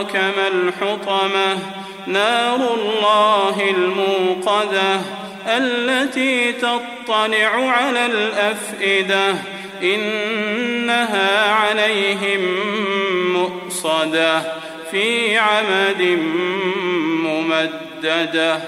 أدراك ما الحطمة؟ نار الله الموقدة التي تطلع على الأفئدة إنها عليهم مؤصدة في عمد ممددة.